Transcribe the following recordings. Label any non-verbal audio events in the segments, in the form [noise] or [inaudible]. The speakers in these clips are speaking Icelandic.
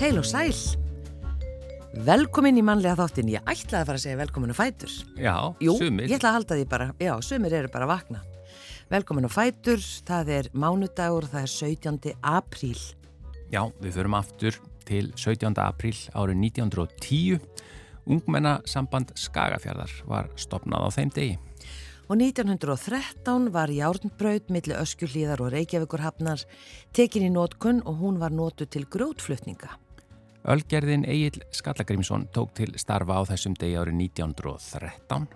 Heil og sæl. Velkomin í mannlega þáttin. Ég ætlaði að fara að segja velkomin og fætur. Já, Jú, sumir. ég ætla að halda því bara. Já, sumir eru bara vakna. Velkomin og fætur. Það er mánudagur, það er 17. apríl. Já, við förum aftur til 17. apríl árið 1910. Ungmennasamband Skagafjörðar var stopnað á þeim degi. Og 1913 var Járnbraut milli Öskjuhlíðar og Reykjavíkurhafnar tekin í nótkunn og hún var nótu til grótflutninga. Ölgerðin Egil Skallagrímsson tók til starfa á þessum degi árið 1913.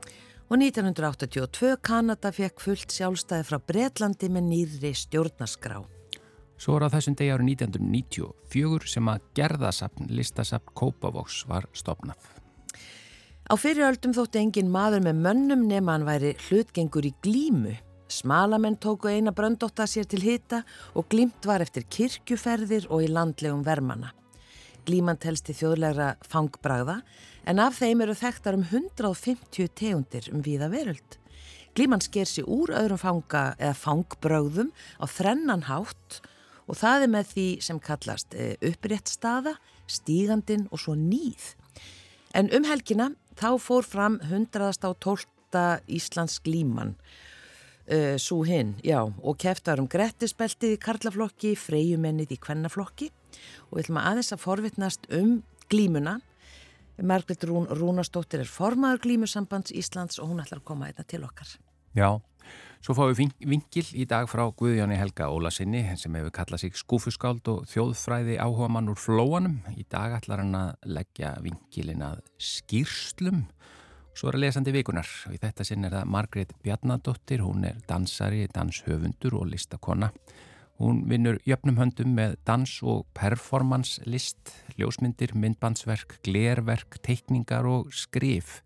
Og 1982 Kanada fekk fullt sjálfstæði frá Bretlandi með nýðri stjórnaskrá. Svo var á þessum degi árið 1994 sem að gerðasapn listasapn Kópavogs var stopnað. Á fyriröldum þótti engin maður með mönnum nema hann væri hlutgengur í glímu. Smalamenn tóku eina bröndótta sér til hita og glímt var eftir kirkjuferðir og í landlegum vermana. Glíman telst í þjóðlegra fangbragða en af þeim eru þekktar um 150 tegundir um víða veröld. Glíman sker sér úr öðrum fanga eða fangbrögðum á þrennan hátt og það er með því sem kallast upprétt staða, stígandin og svo nýð. En um helgina þá fór fram 112. Íslands glíman, uh, svo hinn, já, og keftar um grettispeltið í karlaflokki, freyjumennið í kvennaflokki og við ætlum að aðeins að forvitnast um glímuna. Margrit Rún Rúnastóttir er formaður glímusambands Íslands og hún ætlar að koma einna til okkar. Já, svo fáum við vingil í dag frá Guðjóni Helga Ólasinni sem hefur kallað sig skúfuskáld og þjóðfræði áhuga mann úr flóanum. Í dag ætlar hann að leggja vingilin að skýrslum. Svo er að lesandi vikunar í þetta sinn er það Margret Bjarnadóttir, hún er dansari, danshöfundur og listakonna. Hún vinnur jöfnum höndum með dans- og performanslist, ljósmyndir, myndbandsverk, glerverk, teikningar og skrif.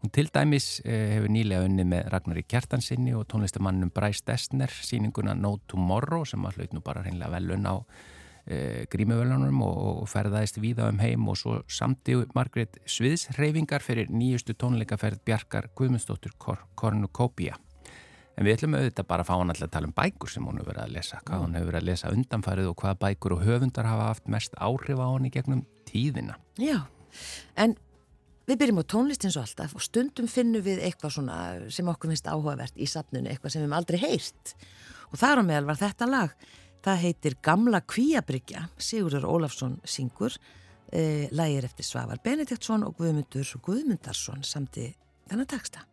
Hún til dæmis eh, hefur nýlega unni með Ragnari Kjartansinni og tónlistamannum Bryce Dessner síninguna No Tomorrow sem að hlaut nú bara hreinlega velun á eh, grímuvölunum og, ferðaðist víða um heim og svo samti Margrét Sviðsreyfingar fyrir nýjustu tónleikaferð Bjarkar Guðmundsdóttur Kor Kornukópia. En við ætlum auðvitað bara að fá hann alltaf að tala um bækur sem hún hefur verið að lesa, hvað hún hefur verið að lesa undanfarið og hvaða bækur og höfundar hafa haft mest áhrif á hann í gegnum tíðina. Já, en við byrjum á tónlist eins og alltaf og stundum finnum við eitthvað svona sem okkur finnst áhugavert í safnunu, eitthvað sem við hefum aldrei heyrt og þar á meðal var þetta lag. Það heitir Gamla Kvíabryggja, Sigurður Ólafsson syngur, eh, lagir eftir Svavar Benediktsson og Guðmundur Guðmundarsson samt í þennan taksta.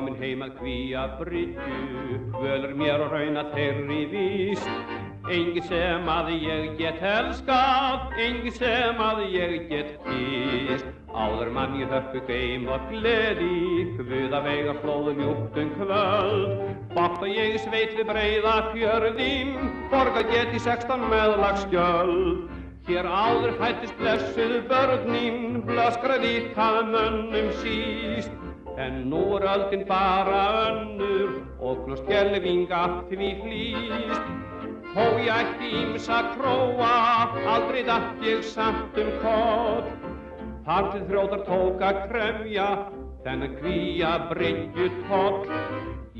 Komin heim að kvíja bryggju, völur mér og rauna þeirri víst. Engi sem að ég get elskað, engi sem að ég get kýst. Áður mann ég höfðu geim og gleði, hvud að vega flóðum júktum kvöld. Bátt og ég sveit við breyða fjörðin, borga get í sextan meðlagsgjöld. Hér áður fættist blessuð börnin, blöskraði það mönnum síst. En nú er öldin bara önnur og glust gelving af því flýst. Þó ég ætti ímsa króa, aldrei dætt ég samt um kott. Þar til þrótar tók að kremja, þennan kvíja bryggju tóll.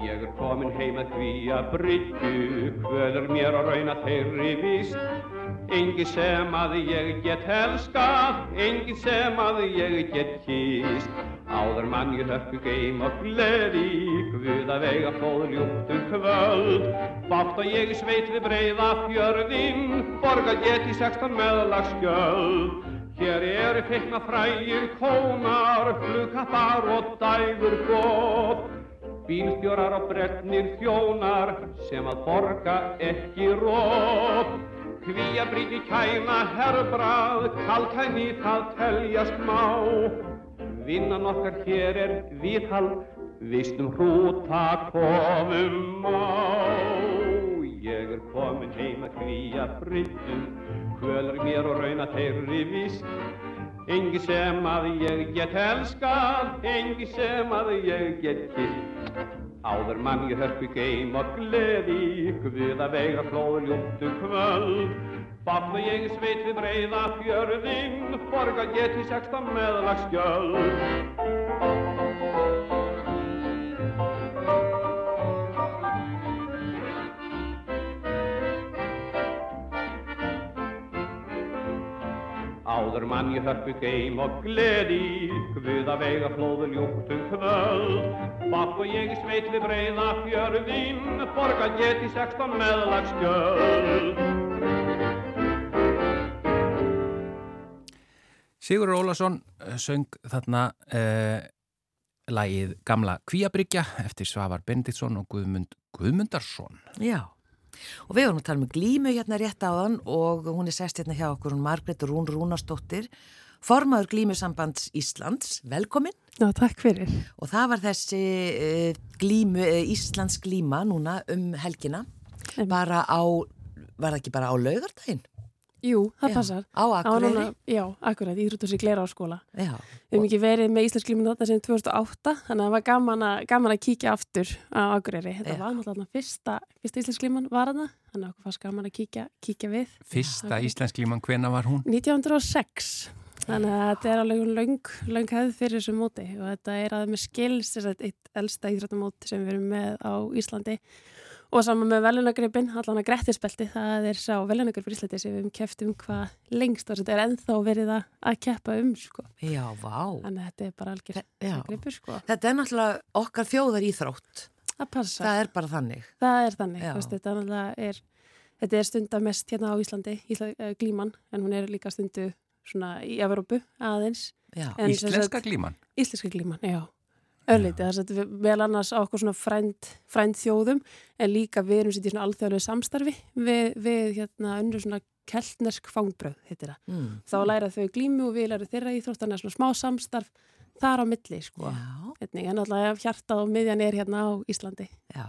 Ég er komin heim að kvíja bryggju, hvöður mér á rauna þeirri víst. Engi sem að ég get elskað, engi sem að ég get kýst. Áður mann ég höfku geim og gleði, Guð að vega flóður ljúptum kvöld. Bátt og ég sveit við breyða fjörðin, borga get í sextan meðlagsgjöld. Hér eru feikna frægir kónar, flugkattar og dægur gótt. Bílstjórar og brennir þjónar sem að borga ekki rótt. Kvíja bríti kæna herbrað, kaltæni það teljast má. Vinnan okkar hér er viðhald, vistum hrúta komum á. Ég er komin heim að kvíja bryttum, kvölur mér og rauna þeirri vist. Engi sem að ég get elskað, engi sem að ég get kitt. Áður mann ég hörpu geim og gleði, Guð að veiga flóðu ljúttu kvöld. Bafna ég sveit við breyða fjörðin, Borga geti sexta meðlagsgjöld. Áður mann ég hörpu geim og gleði, Guð að veiga flóðu ljúttum kvöld. Bapp og ég sveit við breyða fjörðin, Borga geti sextan meðlagsgjöld. Sigur Ólason söng þarna uh, lagið Gamla Kvíabryggja eftir Svavar Benditsson og Guðmund Guðmundarsson. Já, og við vorum að tala um glímu hérna rétt áðan og hún er sest hérna hjá okkur, hún Margret Rún Rúnastóttir, formaður glímusambands Íslands, velkomin. Já, takk fyrir. Og það var þessi uh, glímu, uh, Íslands glíma núna um helgina, Em. bara á, var það ekki bara á laugardaginn? Jú, það Já, passar. Á Akureyri? núna- Já, akkurat, Íþrótúsi Gleira á skóla. Já, Við hefum ekki verið með Íslandsglíminu þarna sem 2008, þannig að það var gaman að, gaman að kíkja aftur á Akureyri. Þetta Já. var náttúrulega fyrsta, fyrsta Íslandsglíman var þarna, þannig að okkur fannst gaman að kíkja, kíkja við. Fyrsta íslensk hvena var hún? 1906, þannig að þetta er alveg löng, löng hefð fyrir þessu móti og þetta er að með skils þess að eitt elsta íþróttamót sem við erum með á Íslandi og saman með velunagripin, allan að grettispelti, það er sá velunagrip fyrir Íslandi sem við hefum keft um hvað lengst og þetta er ennþá verið að, að keppa um sko. já, vá. Þannig að þetta er bara algjör Já. gripur sko. Þetta er náttúrulega okkar þjóðar íþrótt, Það passa, það er bara þannig. það er þannig, veist, þetta er, þetta er stunda mest hérna á Íslandi, Ísla, uh, glíman, en hún er líka stundu svona í Evrópu aðeins. Íslenska glíman? Íslenska glíman, já. Öllítið, þess að við vel annars á okkur svona frænd, frænd þjóðum en líka við erum sitt í svona alþjóðlega samstarfi við, við hérna önnur svona keltnersk fangbröð, heitir það. mm. Þá læra þau glímu og við læra þeirra íþróttana svona smá samstarf þar á milli, sko. já, Einnig, en alltaf hjartað og miðjan er hérna á Íslandi. já.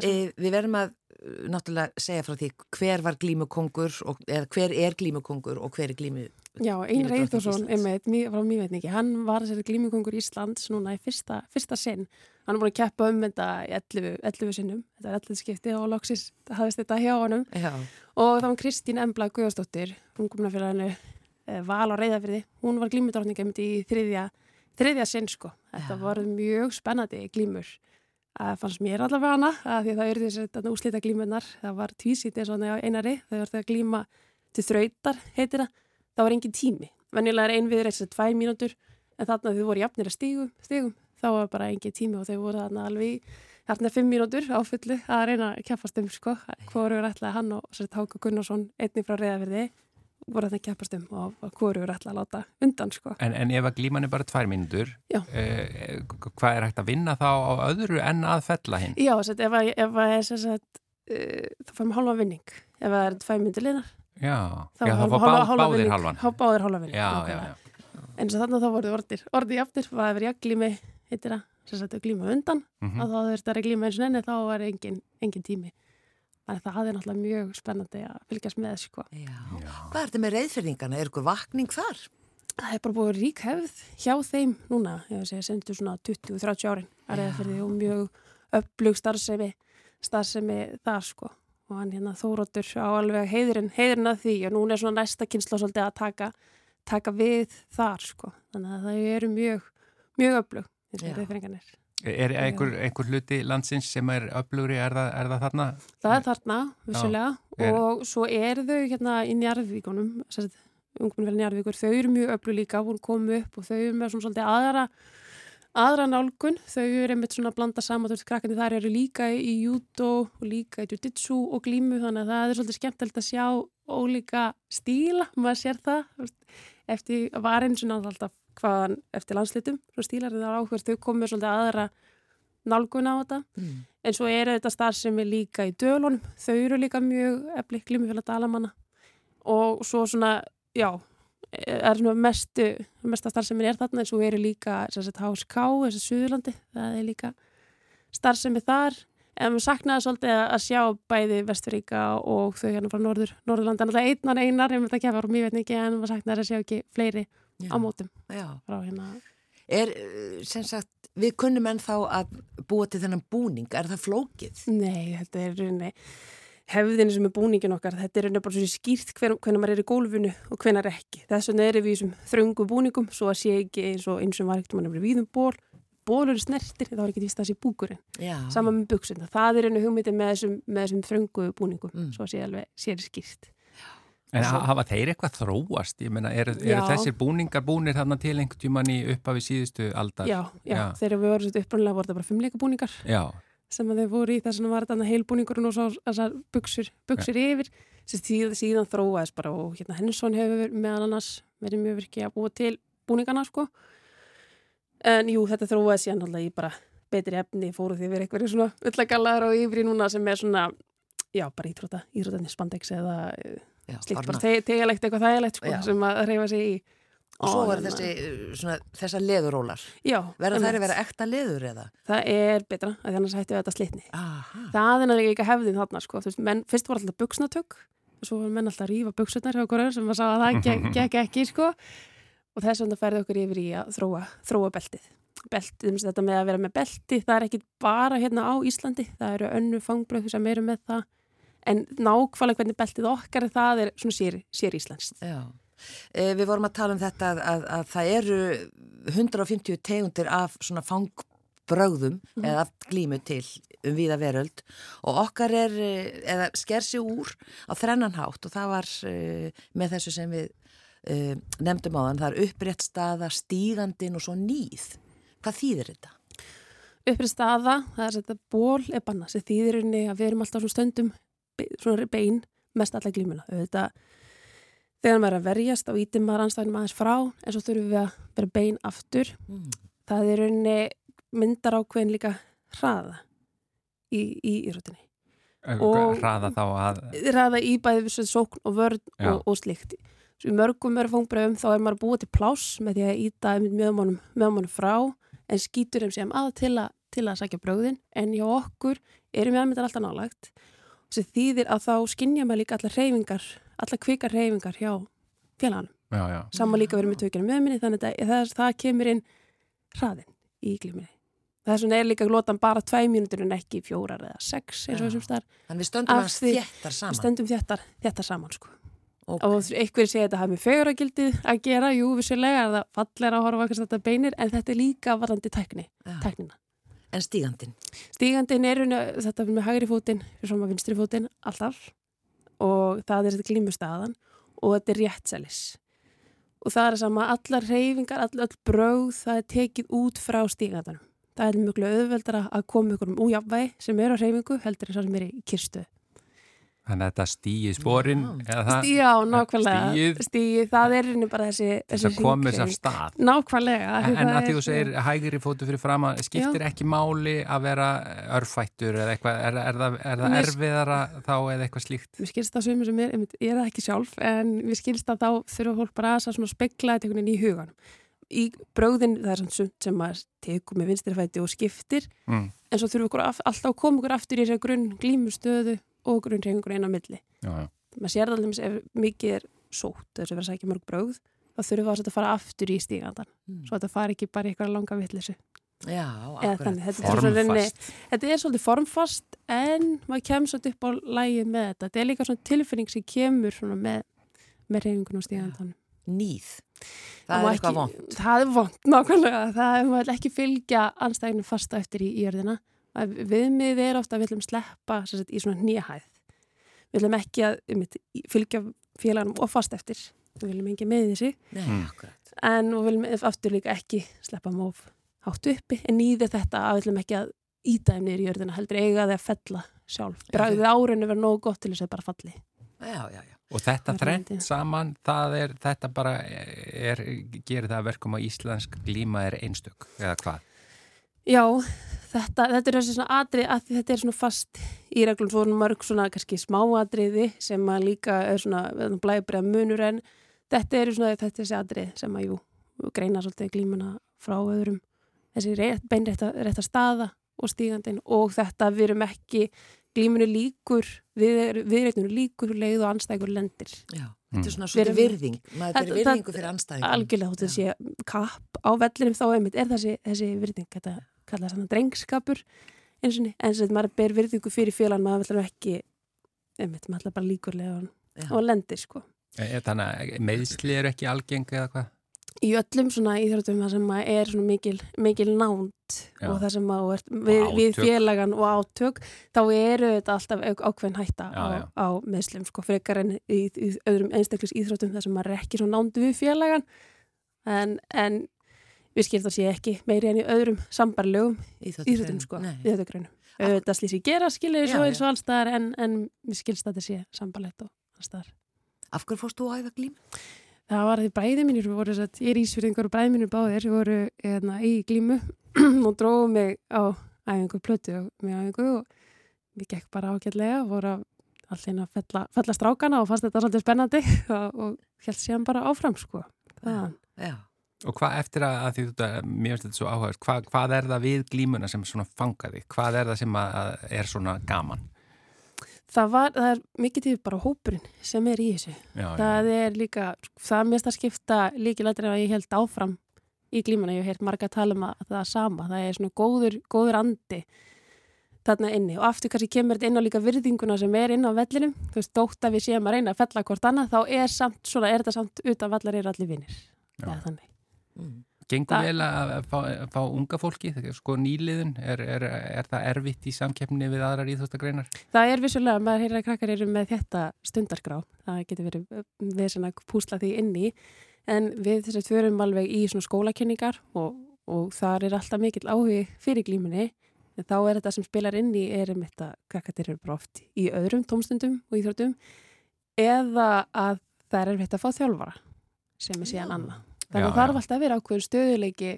E, við verðum að uh, náttúrulega segja frá því hver var glímukongur og, eða hver er glímukongur og hver er glímu Já, Einar Íslands. einmitt, frá mývetningi, hann var þessari glímukongur Íslands núna í fyrsta, fyrsta sinn. Hann er búin að keppa um þetta í 11, 11 sinnum, þetta er 11 skipti og loksis hafðist þetta hjá honum. Já, Og það var Kristín Embla Guðjósdóttir, hún komna fyrir eh, val á reyðafyrði. Hún var glímudrottning einmitt í þriðja, þriðja sinn, sko. Þetta Já. var mjög spennandi glímur. Það fannst mér allavega hana, því að það eru þessi úslita glímunar. Það var tvísítið svona á einari, þau verður að glíma til þrautar, heitir það. Það var engin tími. Venjulega er ein viður þess að tvær mínútur, en þarna þau voru jafnir að stígum, stígum, þá var bara engin tími og þau voru þarna alveg í hérna fimm mínútur á fullu að reyna að keppast um, sko. Hvorur ætlaði hann og Háka Gunnarsson, einnig frá reyðafyrði, voru að keppast um og, og hvorur ætlaði að láta undan, sko. En, en ef að glíman er bara tvær mínútur, Já. eh, hvað er hægt að vinna þá á öðru en að fella hinn? Já, sett, ef að, ef að er sem sagt, uh, þá færum hálfa vinning. Ef það er tvær myndir liðnar, Já, þá já þá hálfa- fá bá, hálfa báðir hálfa vinning. Já, já, nákvæmlega. já. En svo þarna þá voru orðir, orðið jafnir, það hefur jafn glími, heitir það, sem sagt að glíma undan, Mhm. að þá þurfti að glíma eins og enni, þá var engin, engin tími. Þannig að það er náttúrulega mjög spennandi að fylgjast með, sko. já. Hvað er þetta með reyðfyrðingana? Er ykkur vakning þar? Það er bara búið rík hefð hjá þeim núna, ég veist, sendu svona 20-30 árin að því og mjög upplug starfsemi, starfsemi þar sko og hann hérna Þóróttur á alveg heiðurinn, heiðurinn að því og núna er svona næsta kynsla svolítið að taka, taka við þar sko, þannig að það eru mjög, mjög upplug þessi Já. Er einhver, einhver hluti landsins sem er öflugri, er það, er það þarna? Það er þarna, vissulega, er- og svo eru þau hérna í Njarðvíkunum, ungmennfélagi Njarðvíkur, þau eru mjög öflug líka, hún kom upp og þau eru með svona svolítið aðra, aðra nálgun, þau eru einmitt svona að blanda saman, þú veist, krakkandi þar eru líka í judo og líka í jiu-jitsu og glímu, þannig að það er svolítið skemmtilegt að sjá ólíka stíla, maður sér það, eftir, var eins og náttúrulega alltaf hvaðan eftir landslitum, svo stílar það áhverð, þau komið svolítið aðra nálgun á þetta. Mm. En svo eru þetta starf sem er líka í dölunum, þau eru líka mjög eflik glímufélag dalamanna og svo svona, já, er svona mestu, mesta starf sem er þarna en svo eru líka sagt, HSK, þessi Suðurlandi, það er líka starf sem er þar, en við saknaði svolítið að sjá bæði Vestfríka og þau hérna frá Norður, Norðurlandi, en alltaf einnar einar, ég myndi ekki að fara mjög veitningi en við saknaði að sjá ekki fleiri Já. á mótum hérna Er, eh, sem sagt, við kunnum enn þá að búa til þennan búning, er það flókið? Nei, þetta er rauninni hefðinu sem er búningin okkar, þetta er rauninni bara svo skýrt hven, hvernig maður er í gólfinu og hvenar ekki. Þess vegna erum við í þessum þröngu búningum svo að sé ekki eins og eins og var ekkert mann að vera víðum ból, bólur er snertir, það var ekki því að það sé búkurinn. Saman með buksuna, það er rauninni hugmyndin með þessum, með þessum þröngu búningum, Mm. svo að sé alveg sér skýrt. En Svo- hafa þeir eitthvað þróast? Ég meina, eru er þessir búningar búnir þarna til einhvern tíman í uppafi síðustu aldar? Já, já, Já. þegar við vorum upprannlega voru það bara fimmleika búningar Já, sem að þeir voru í þess að var þetta heilbúningurinn og svo þessar buksur, buksur yfir sem síðan, síðan þróaðist bara og hérna Henningsson hefur meðal annars verið mjög virkið að búa til búningana sko en jú, þetta þróaðist síðan alltaf í bara betri efni fóru því við eitthvað svona ullagallar og yfir í núna sem er svona já, bara íþrótta, íþróttanir spandex eða eh, Já, slíkt bara svona- te tegalegt eitthvað þægilegt sko sem að reyfa sig í Og svo var hérna- þessi, svona, þessar leðurólar. Já, Verða þær að vera ekta leður eða? Það er betra, að því annars hættu við þetta slitni Aha. það er náttúrulega ekki hefðin þarna sko. Veist, menn, fyrst var alltaf buksnatök og svo var menn alltaf að rífa buksutnar sem að sá að það gekk, [laughs] gekk ekki sko. og þess vegna færði okkur yfir í að þróa, þróa beltið beltið, þetta með að vera með belti það er ekki bara hérna á Íslandi það eru önnu fangbröð sem eru með það en nákvæmlega hvernig beltið okkar er það er svona sér, sér Íslands Já. E, við vorum að tala um þetta að, að, að það eru 150 tegundir af svona fangbrögðum eða af glímu til um viða veröld og okkar er, eh, eða sker sig úr á þrennan hátt og það var uh, með þessu sem við nefndum á þann, það er upprétt staða, stígandin og svo nýð. Hvað þýðir þetta? upprið staða, það er þetta ból er banna, sem þýðir unni að við erum alltaf svona stöndum svona bein mest alla glímuna, auðvitað þegar maður er að verjast á ítum maður anstæðinum aðeins frá, en svo þurfum við að vera bein aftur, Mm. það er unni myndar ákveðin líka hraða í, í írótinni Og- hraða þá að hraða í bæði við svo sókn og vörn og, og slíkt. Svo í mörgum fangbröðum þá er maður búið til pláss með því að íta meðmánum, meðmánum frá en skýtur þeim sem að til að, til að sækja bröðin en hjá okkur erum meðmyndar alltaf nálagt sem þýðir að þá skinnja maður líka allar reyfingar allar kvikar reyfingar hjá félaganum Já, já, saman líka verið með tökjana með minni þannig að það, það kemur inn hraðin í glíminni þess vegna er líka glotan bara tvæ mínútur en ekki fjórar eða sex eins og þessum staðar Þannig við stöndum hans því- þéttar við saman. stöndum þéttar, þéttar saman sko. Ok. og einhverjir segja að þetta hafi með feguragildið að gera, jú, vissulega er það fallir að horfa eitthvað þetta beinir en þetta er líka varðandi tækni, Já. tæknina En stígandin? stígandin er þetta með hægri fótinn fyrir svona vinstri fótinn, alltaf. Og það er þetta glímustaðan og þetta er réttselis. Og það er sama, allar reyfingar all, all bröð, það er tekið út frá stígandanum. Það er mjög auðveldara að koma ykkur um újafvægi sem er á reyfingu heldur en svo sem er í kirstu þannig að þetta stíi spórin Já. það nákvæmlega. Stígið, það er rinni bara þessi, þess þessi að komið sér af stað Nákvæmlega. En, það að því þú er- segir hægri fótu fyrir fram að skiptir Já. ekki máli að vera örfættur eða eitthvað, er, er, það, er það erfiðara þá eða eitthvað slíkt? Mér skilst það sömur sem er, ég er það ekki sjálf, en mér skilst að þá þurfa fólk bara að svona spekla þetta einhvern veginn í hugan. Í bröðin, það er svona sumt sem maður tekur með vinstri fæti og skiptir, Mm. en svo okkur af, alltaf að koma okkur aftur í þessari grunn glímustöðu og grunn reyfingur eina milli. Já, já. Maður sér það alveg ef mikið er sótt, þess að vera sækja mörg bröð, þá þurfa að fara aftur í stígandan, Mm. svo að þetta fari ekki bara í eitthvað langa vitleysu. Já, akkurat. er Formfast. þetta er svolítið formfast en maður kemur svolítið upp á lægi með þetta. Þetta er líka svona tilfinning sem kemur svona með, með reyfingun og stígandanum. Nýð. Það Það er eitthvað vond. Það er vond, nákvæmlega. Það er ekki fylgja anstæðinu fasta eftir í, í jörðina. Það- Viðmið er ofta að við viljum sleppa sem sagt, í svona nýjahæð. Við viljum ekki að um, fylgja félaganum og fast eftir. Við viljum ekki með þessi. Nei, Mm. akkurat. En við viljum aftur líka ekki sleppa móf hátt uppi. En nýðir þetta að við viljum ekki að íta þeim niður í jörðina. Heldur eiga þeir að fella sjálf. Já, Bræðið árinu verður nógu gott til þess að bara falli. Já, já, já. Og þetta er fyndið. saman, það er, þetta bara er, gerir það að verkum að íslensk glíma er einstök, eða hvað? Já, þetta, þetta er þessi svona atrið að því þetta er svona fast í reglum svo eru mörg svona kannski smáatriði sem að líka er svona blæbrið munur en þetta eru svona þetta er þessi atrið sem að jú greina svolítið glímuna frá öðrum þessi rétt, beinrétta rétta staða og stígandinn og þetta við erum ekki glímunu líkur við, viðreitninu líkur leið og anstækur lendir Já. Þetta er svona svolítið virðing, maður er virðingu fyrir anstæðingum. Algjörlega, þú veist, þessi kapp á vellinum þá einmitt er þessi, þessi virðing, þetta kalla svona drengskapur eins og og maður ber virðingu fyrir félag, maður ætlar ekki, einmitt, maður ætlar bara líkurlega og lendir, sko. Þannig að meðsli eru ekki algengi eða hvað? í öllum svona íþróttum það sem er svona mikil, mikil nánt Já. og það sem að er, við, við félagan og átök þá eru þetta alltaf ákveðin hætta já, á, já. á meðslum sko frekar en í, í öðrum einstaklis íþróttum þar sem er ekki svo nánt við félagan en, en við skilta sé ekki meiri en í öðrum sambarlegum íþróttum sko íþróttugrunum það slýs í gera skilir svo eins og allstaðar en, en við skilst að þetta sé sambarlegt og allstaðar Af hverju fórst þú að æða glím? Það var því bræði mínir, voru, ég er ísfyrðingar og bræði mínir báðir, við voru eðna, í glímu [clears throat] og dróðum mig á æfingu plötu og með æfingu og við gekk bara ágætlega og voru allir að fella, fella strákana og fannst þetta svolítið spennandi [laughs] og, og held sér bara áfram sko. Já, já. Og hvað eftir að, að því þú, mér finnst þetta svo áhugast, hvað, hvað er það við glímuna sem svona fangaði? Hvað er það sem að, er svona gaman? það, var, það er mikið tíð bara hópurinn sem er í þessu. Já, það já. er líka, það mest að skipta líkilættir að ég held áfram í glímana, ég hef heilt marga að tala um að það er sama, það er svona góður, góður andi þarna inni. Og aftur kannski kemur þetta inn á líka virðinguna sem er inn á vellinum, þú veist, dótt að við séum að reyna að fella hvort annað, þá er samt svona, er þetta samt utan vallar er allir vinnir það er þannig mm. Gengur vel að fá, að fá unga fólki, sko nýliðun, er, er, er það erfitt í samkeppni við aðrar íþjóstagreinar? Það er vissulega, maður heyrir að krakkar eru með þetta stundarskrá, það getur verið við svona púsla því inni, en við þess að förum alveg í skólakenningar og, og þar er alltaf mikill áhugi fyrir glíminni, en þá er þetta sem spilar inni er um þetta krakkar eru bara oft í öðrum tómstundum og íþjóttum, eða að það er erfitt að fá þjálfara sem er síðan annað. Þannig að það þarf alltaf að vera ákveður stöðuleiki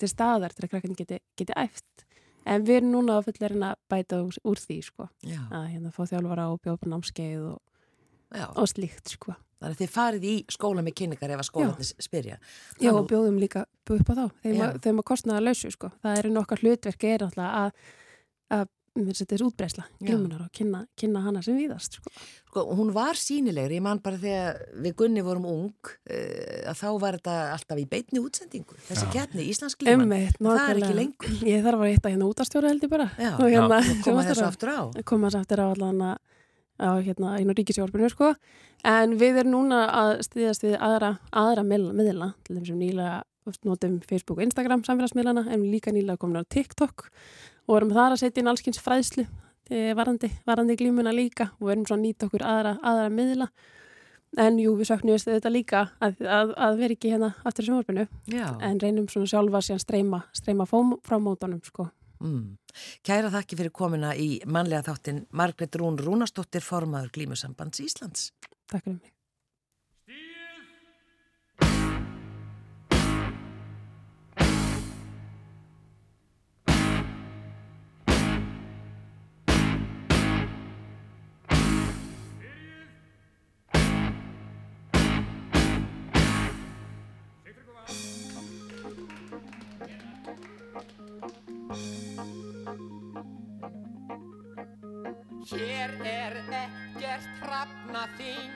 til staðar til að krakkarnir geti, geti æft. En við erum núna að fullera að bæta úr, úr því, sko. Já. Að hérna fá þjálfara og bjópa námskeið og, og slíkt, sko. Þannig að þið farið í skóla með kynningar ef að skólanir spyrja. Já, og bjóðum líka upp á þá. Þeim að kostnaða lausu, sko. Það eru nokkar hlutverk er alltaf að, að þetta er útbreysla, glumunar og kynna, kynna hana sem víðast sko. Sko, hún var sínilegur, ég man bara þegar við Gunni vorum ung uh, að þá var þetta alltaf í beitni útsendingu þessi kjarni, Íslands glíman. Það er ekki lengur. Ég þarf að hitta hérna útastjóra heldur bara. Já, og hérna, koma þessu aftur á. Koma þessu aftur á allan að hérna einu ríkisjórfinu sko. En við erum núna að stiðast við aðra, aðra miðla, til þess að nýlega notum Facebook og Instagram samfélagsmiðlana en líka nýlega komin á TikTok og erum þar að setja inn allskynns fræðslu eh, varandi, varandi glímuna líka. Og erum svo að nýta okkur aðra, aðra miðla. En jú, við söknum þetta líka að, að, að vera ekki hérna aftur í sjónvarpinu. En reynum svona sjálfa síðan streyma, streyma frá mótunum sko. Mm. Kæra þakki fyrir komina í manlega þáttin Margret Rún Rúnastóttir formaður Glímusambands Íslands. Takk fyrir mig Hér er ekkert hrafnaþing,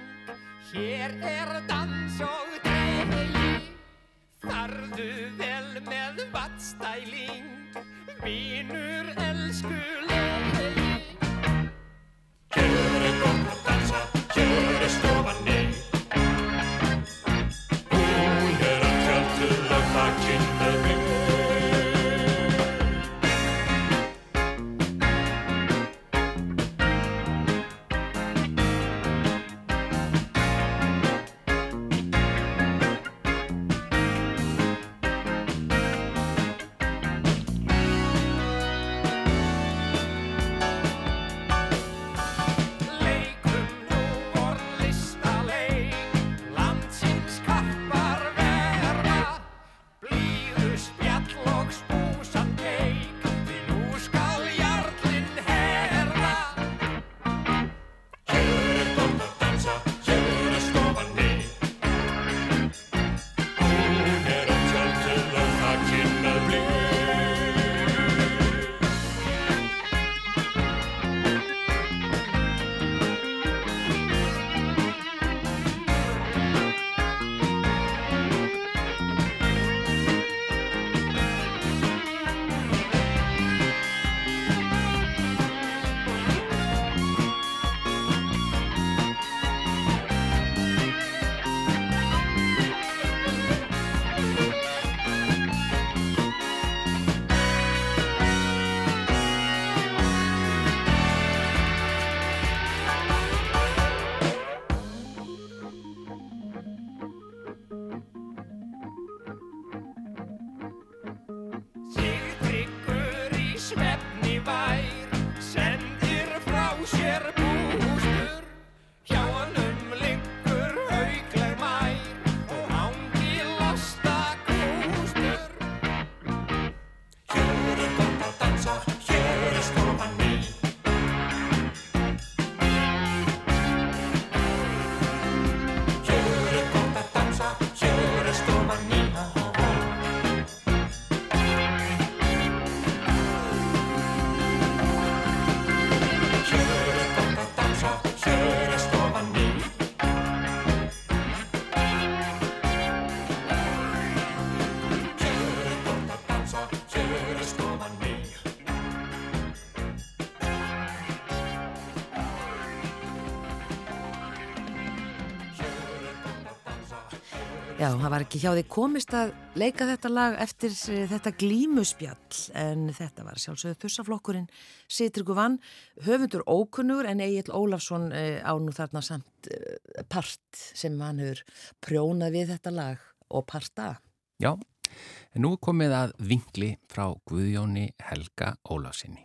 hér er dans og dreig. Farðu vel með vatstæling, vínur elskuleg. Já, það var ekki hjá því komist að leika þetta lag eftir eh, þetta glímuspjall en þetta var sjálfsögðu þursaflokkurinn Sittriku Vann, höfundur ókunnur en Egil Ólafsson eh, á nú þarna samt eh, part sem hann hefur prjónað við þetta lag og parta. Já, en nú komið að vingli frá Guðjóni Helga Ólafsinni.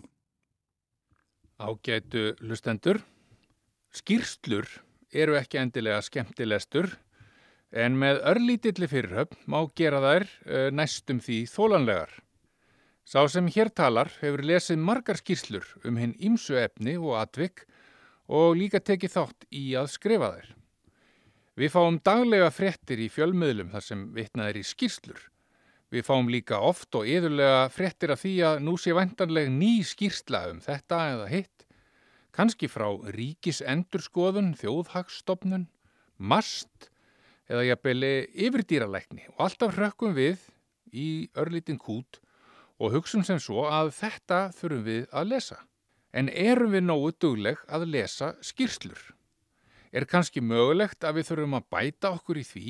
Ágætu lustendur, skýrslur eru ekki endilega skemmtilestur en með örlítilli fyrirhöfn má gera þær uh, næstum því þólanlegar. Sá sem hér talar hefur lesið margar skýrslur um hinn ímsu efni og atvik og líka tekið þátt í að skrifa þær. Við fáum daglega frettir í fjölmiðlum þar sem vitnað er í skýrslur. Við fáum líka oft og yðurlega frettir af því að nú sé vantanleg ný skýrsla um þetta eða hitt, kannski frá ríkisendurskoðun, þjóðhagsstofnun, mast eða jafnveli yfirdýralækni og alltaf hrökkum við í örlítin kút og hugsun sem svo að þetta þurfum við að lesa. En erum við nógu dugleg að lesa skýrslur? Er kannski mögulegt að við þurfum að bæta okkur í því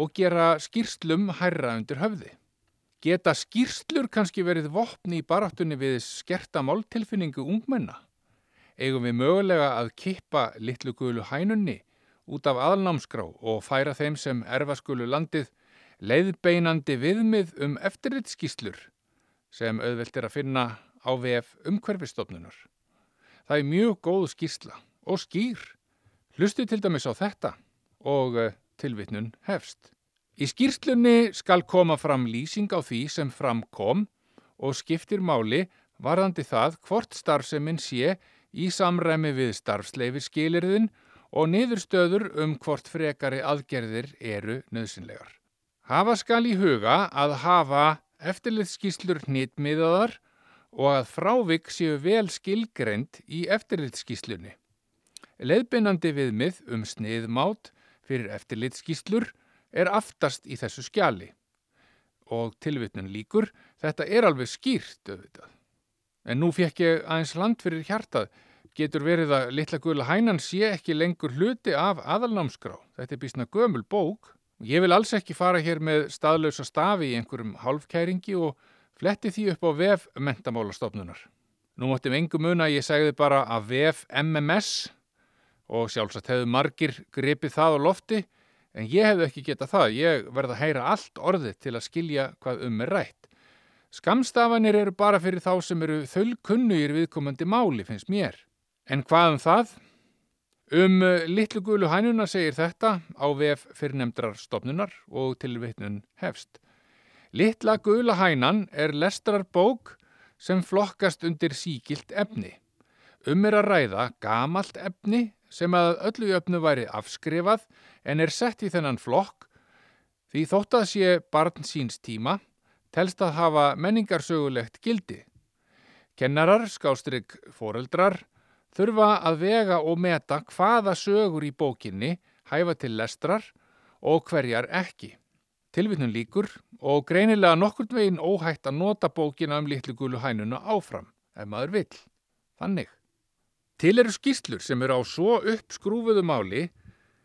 og gera skýrslum hærra undir höfði? Geta skýrslur kannski verið vopni í baráttunni við skerta máltilfinningu ungmenna? Eigum við mögulega að kippa litlu guðlu hænunni út af aðalnámskrá og færa þeim sem erfaskulu landið leiðbeinandi viðmið um eftirritskíslur sem auðvelt er að finna á VF umhverfistofnunar. Það er mjög góð skísla og skýr. Hlustu til dæmis á þetta og eh, tilvitnun hefst. Í skýrslunni skal koma fram lýsing á því sem fram kom og skiptir máli varðandi það hvort starfseminn sé í samræmi við starfsleifi skilirðin og niðurstöður um hvort frekari aðgerðir eru nöðsynlegar. Hafa skal í huga að hafa eftirlitskíslur hnitmiðaðar og að frávik séu vel skilgrend í eftirlitskíslunni. Leðbeinandi viðmið um sniðmát fyrir eftirlitskíslur er aftast í þessu skjali og tilvitnun líkur, þetta er alveg skýrt auðvitað. En nú fekk ég aðeins land fyrir hjartað getur verið að litla gula hænan sé ekki lengur hluti af aðalnámskrá. Þetta er bísna gömul bók. Ég vil alls ekki fara hér með staðlausa stafi í einhverjum halvkæringi og fletti því upp á VF mentamálastofnunar. Nú móttum engum að ég segði bara að VF MMS og sjálfsagt hefðu margir grepið það á lofti en ég hefðu ekki getað það. Ég verða að heyra allt orðið til að skilja hvað um er rætt. Skamstafanir eru bara fyrir þá sem eru þöllkunnugir viðkomandi máli finnst mér. En hvað um það? Um uh, litlu gulu hænuna segir þetta á VF fyrirnemdrar stopnunar og tilvittnun hefst. Littla gula hænan er lestrar bók sem flokkast undir síkilt efni. Um er að ræða gamalt efni sem að öllu öfnu væri afskrifað en er sett í þennan flokk því þótt að sé barn síns tíma telst að hafa menningarsögulegt gildi. Kennarar, skástrygg, foreldrar þurfa að vega og meta hvaða sögur í bókinni hæfa til lestrar og hverjar ekki. Tilvittnum líkur og greinilega nokkurn veginn óhætt að nota bókina um litlu gulu hænuna áfram, ef maður vill. Þannig. Til eru skýslur sem eru á svo uppskrúfuðu máli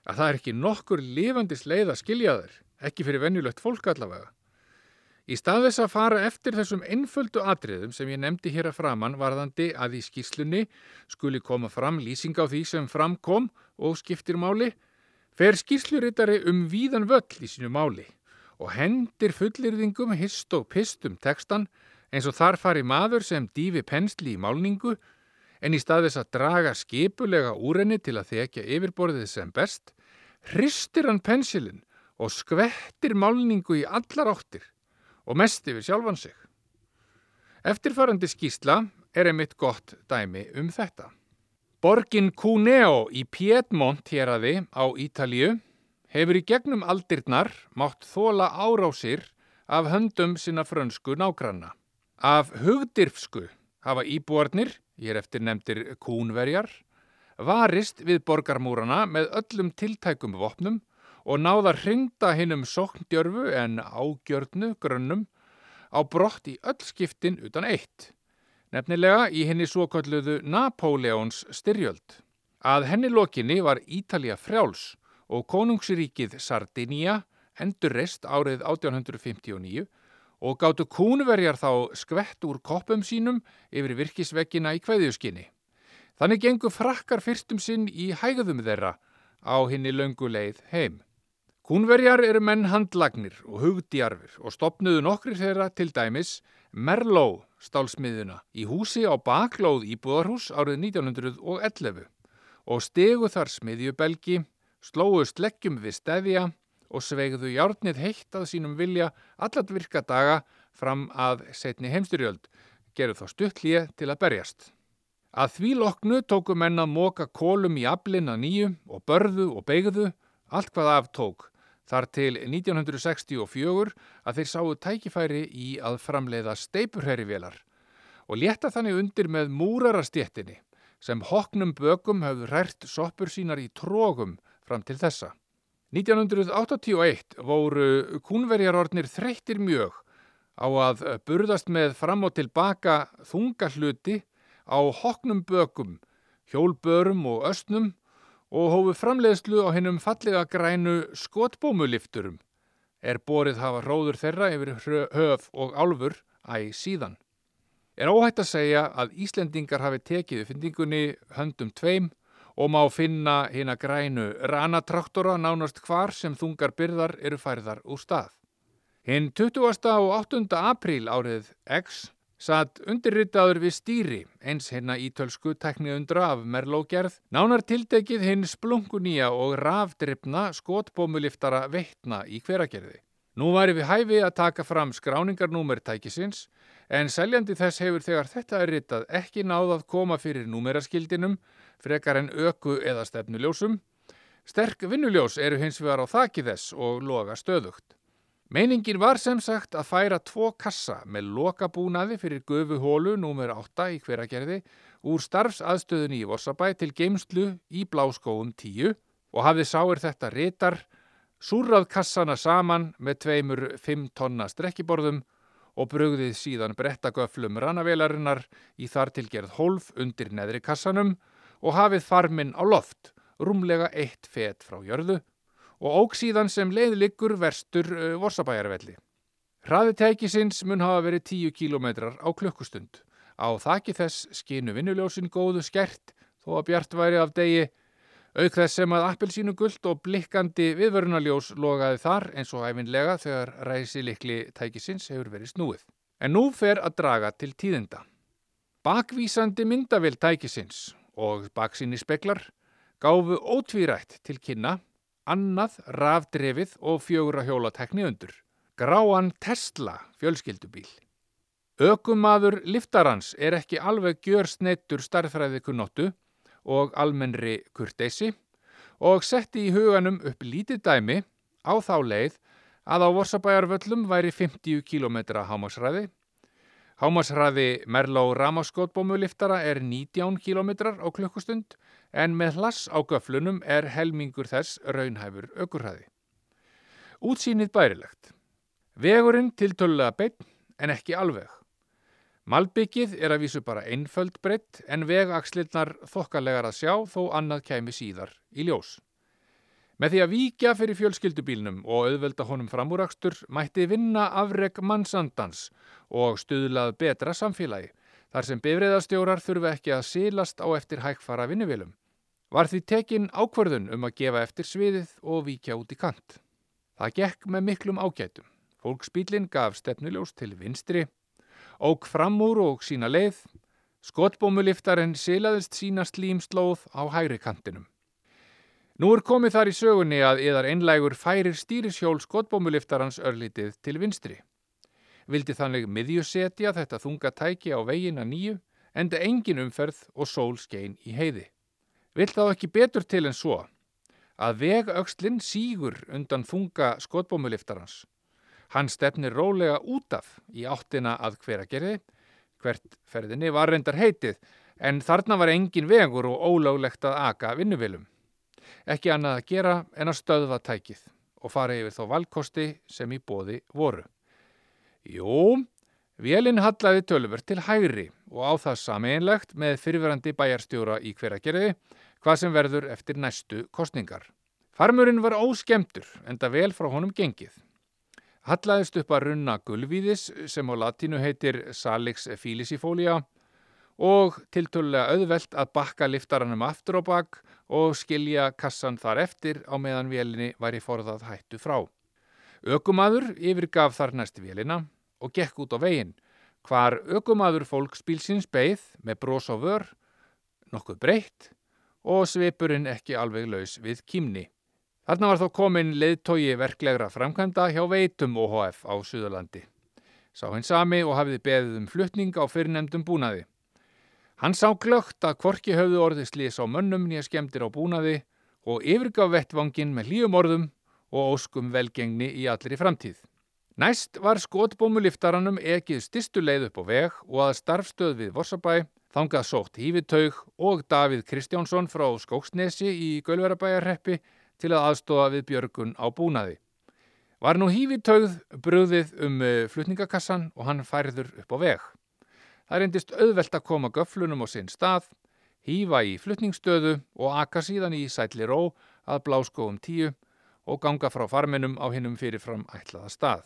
að það er ekki nokkur lifandis leið að skilja þær, ekki fyrir venjulegt fólk allavega. Í stað þess að fara eftir þessum einföldu atriðum sem ég nefndi hér að framann varðandi að í skýrslunni skuli koma fram lýsing á því sem framkom og skiptir máli, fer skýrslurittari um víðan völl í sínu máli og hendir fullirðingum hist og pist um textan eins og þar fari maður sem dífi pensli í málningu en í stað þess að draga skipulega úr henni til að þekja yfirborðið sem best, hristir hann pensilin og skvettir málningu í allar áttir og mest yfir sjálfan sig. Eftirfarandi skísla er einmitt gott dæmi um þetta. Borgin Cuneo í Piedmont héradi á Ítalíu hefur í gegnum aldirnar mátt þóla árásir af höndum sinna frönsku nágranna. Af hugdirfsku hafa íbúarnir, ég er eftir nefndir kúnverjar, varist við borgarmúrana með öllum tiltækum vopnum og náða hrinda hinnum sókndjörfu en ágjörnu grönnum á brott í öll skiptin utan eitt, nefnilega í henni svo kalluðu Napoleons styrjöld. Að henni lokinni var Ítalija frjáls og konungsríkið Sardinia endurreist árið 1859 og gáttu kúnverjar þá skvett úr koppum sínum yfir virkisveggina í kveðjuskinni. Þannig gengur frakkar fyrstum sinn í hægðum þeirra á henni löngu leið heim. Kúnverjar eru menn handlagnir og hugdjarfir og stopnuðu nokkri þeirra til dæmis Merló stálsmiðuna í húsi á baklóð íbúðarhús árið 1911 og stegu þar smiðjubelgi, slóust leggjum við stefja og sveigðu járnið heitt að sínum vilja allat virka daga fram að setni heimstyrjöld, gerðu þá stuttlíð til að berjast. Að því loknu tóku menna móka kólum í aflinn að nýju og börðu og beigðu, allt hvað aftók, þar til 1964 að þeir sáu tækifæri í að framleiða steipurherrivélar og létta þannig undir með múrarastjettinni sem hoknum bökum hafðu rært soppur sínar í trógum fram til þessa. 1981 voru kúnverjarornir þreyttir mjög á að burðast með fram og tilbaka þungahluti á hoknum bökum, hjólbörum og östnum og hófu framleiðslu á hennum fallega grænu skotbómulifturum er borið hafa hróður þeirra yfir höf og álfur æg síðan. Er óhætt að segja að Íslendingar hafi tekið uppfindingunni höndum tveim og má finna hérna grænu ranatraktora nánast hvar sem þungar byrðar eru færðar úr stað. Hinn 20. og 8. apríl árið X satt undirritaður við stýri eins hérna ítölsku tekniundra af Merlógerð, nánar tiltekið hinn splungunýja og rafdryfna skotbómuliftara veitna í hveragerði. Nú væri við hæfi að taka fram skráningarnúmer tækisins en seljandi þess hefur þegar þetta er ritað ekki náð að koma fyrir númeraskildinum frekar en öku eða stefnuljósum. Sterk vinnuljós eru hins vegar á þakki þess og loga stöðugt. Meiningin var sem sagt að færa tvo kassa með lokabúnaði fyrir gufu hólu nr. 8 í hveragerði úr starfsaðstöðunni í Vossabæ til geimslu í bláskóum 10 og hafði sáir þetta ritar, súrrað kassana saman með tveimur 5 tonna strekkiborðum og brugðið síðan brettagöflum rannavelarinnar í þar tilgerð hólf undir neðri kassanum og hafið farminn á loft, rúmlega eitt fet frá jörðu og óg síðan sem leiðliggur verstur uh, Vorsabæjarvelli. Hraði tækisins mun hafa verið 10 km á klukkustund. Á þakki þess skinu vinnuljósin góðu skert þó að bjart væri af degi, auk þess sem að appelsínu gullt og blikkandi viðvörunaljós logaði þar eins og æfinlega þegar ræsi likli tækisins hefur verið snúið. En nú fer að draga til tíðinda. Bakvísandi myndavill tækisins og baksinni speklar gáfu ótvírætt til kynna annað rafdrefið og fjögur að hjóla tekni undur. Gráan Tesla fjölskyldubíl. Ökumadur liftarans er ekki alveg gjör sneittur starfræði kunnottu og almennri kurteysi og setti í huganum upp lítið dæmi á þá leið að á Vorsabæjarvöllum væri 50 km hámasræði Hámasræði Merló Ramaskotbómuliftara er 19 km á klukkustund en með hlass á göflunum er helmingur þess raunhæfur ökurhæði. Útsýnið bærilegt. Vegurinn tiltölulega beinn en ekki alveg. Malbyggið er að vísu bara einföld breytt en vegakslirnar þokkarlegar að sjá þó annað kæmi síðar í ljós. Með því að víkja fyrir fjölskyldubílnum og auðvelda honum framúrakstur mætti vinna afreg mannsandans og stuðlað betra samfélagi þar sem bifriðastjórar þurfi ekki að sílast á eftir hægfara vinnuvilum. Var því tekin ákverðun um að gefa eftir sviðið og víkja út í kant. Það gekk með miklum ágætum. Fólksbílinn gaf stefnuljós til vinstri, óg fram úr og sína leið, skotbómuliftarinn sílaðist sína slímslóð á hægri kantinum. Nú er komið þar í sögunni að yðar einlægur færir stýrishjól skotbómuliftarans örlítið til vinstri. Vildi þannig miðjusetja þetta þunga tæki á vegin að nýju, enda engin umferð og sól skein í heiði. Vill þá ekki betur til en svo að vegauxlinn sígur undan þunga skotbómuliftarans. Hann stefnir rólega út af í áttina að hver að gerði, hvert ferðinni var reyndar heitið, en þarna var engin vegur og ólöglegt að aka vinnuvilum ekki annað að gera en að stöðva tækið og fara yfir þá valkosti sem í bóði voru. Jú, vélinn hallaði tölver til hægri og á það sameinlegt með fyrirverandi bæjarstjóra í hveragerði hvað sem verður eftir næstu kostningar. Farmurinn var óskemtur, enda vel frá honum gengið. Hallaðist upp að runna gulvíðis sem á latínu heitir Salix filisifólia og tiltölulega auðvelt að bakka liftaranum aftur á bakk og skilja kassan þar eftir á meðan vélinni væri forðað hættu frá. Ökumadur yfirgaf þar næst vélina og gekk út á veginn, hvar ökumadur fólksbílsins beigð með brós á vör, nokkuð breytt og svipurinn ekki alveg laus við kýmni. Þarna var þó komin leiðtogi verklegra framkvæmda hjá Veitum OHF á Suðurlandi. Sá hinn sami og hafiði beðið um flutning á fyrirnemdum búnaði. Hann sá glögt að kvorki höfðu orðið slís á mönnum nýja skemmtir á búnaði og yfirgaf vettvangin með hlýjum orðum og óskum velgengni í allri framtíð. Næst var skotbómuliftaranum ekið stistu leið upp á veg og að starfstöð við Vorsabæ þangað sótt Hífitaug og Davíð Kristjánsson frá Skóksnesi í Gölverabæjarreppi til að aðstofa við björgun á búnaði. Var nú Hífitaugð bröðið um eh, flutningakassan og hann færður upp á veg. Það reyndist auðvelt að koma göflunum á sinn stað, hýfa í flutningsstöðu og aka síðan í sætli ró að bláskóum tíu og ganga frá farminum á hinnum fyrirfram ætlaða stað.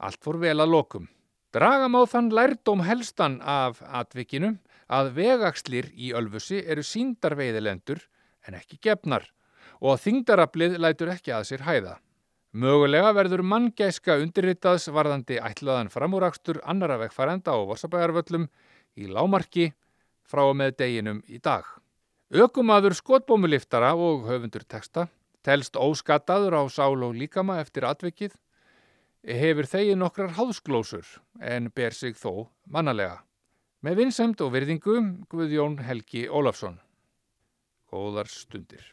Allt fór vel að lokum. Dragam á þann lærdóm helstan af atvikinu að vegakslir í Ölfusi eru síndarveiðilendur en ekki gefnar og þingdarablið lætur ekki að sér hæða. Mögulega verður manngæska undirritaðs varðandi ætlaðan framúrakstur annara vegfærenda á Vorsabæjarvöllum í lámarki frá með deginum í dag. Ökumadur skotbómuliftara og höfundur teksta telst óskattaður á sál og líkama eftir atvikið, hefur þegið nokkrar háðsglósur en ber sig þó mannalega. Með vinsemt og virðingu Guðjón Helgi Ólafsson. Góðar stundir.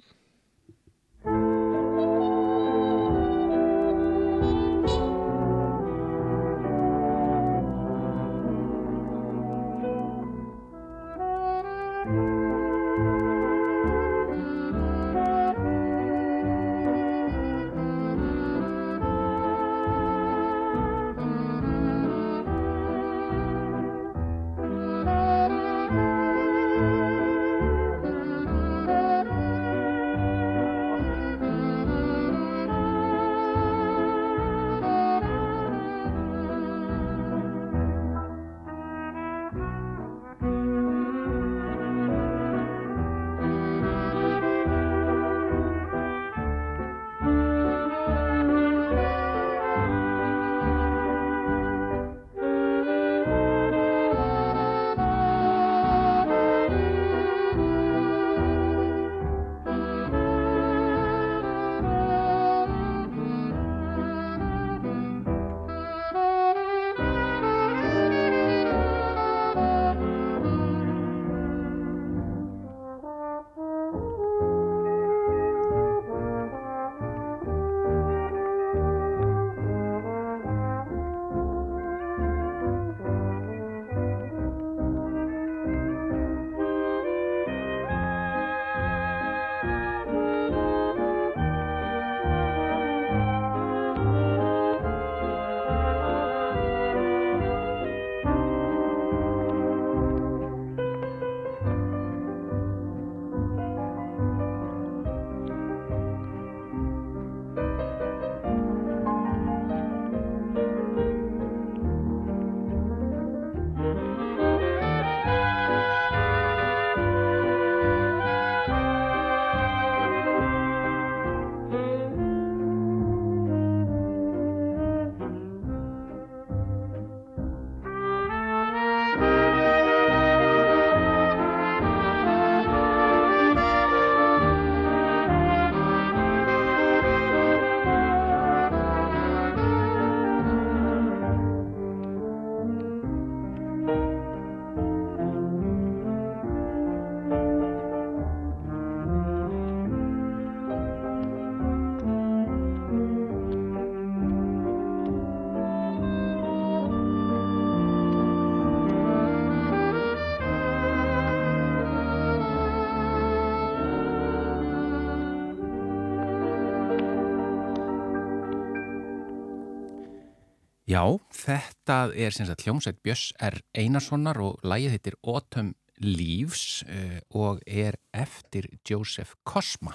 Já, þetta er sem sagt hljómsveit Björns R. Einarssonar og lægið heitir Autumn Leaves uh, og er eftir Joseph Cosma.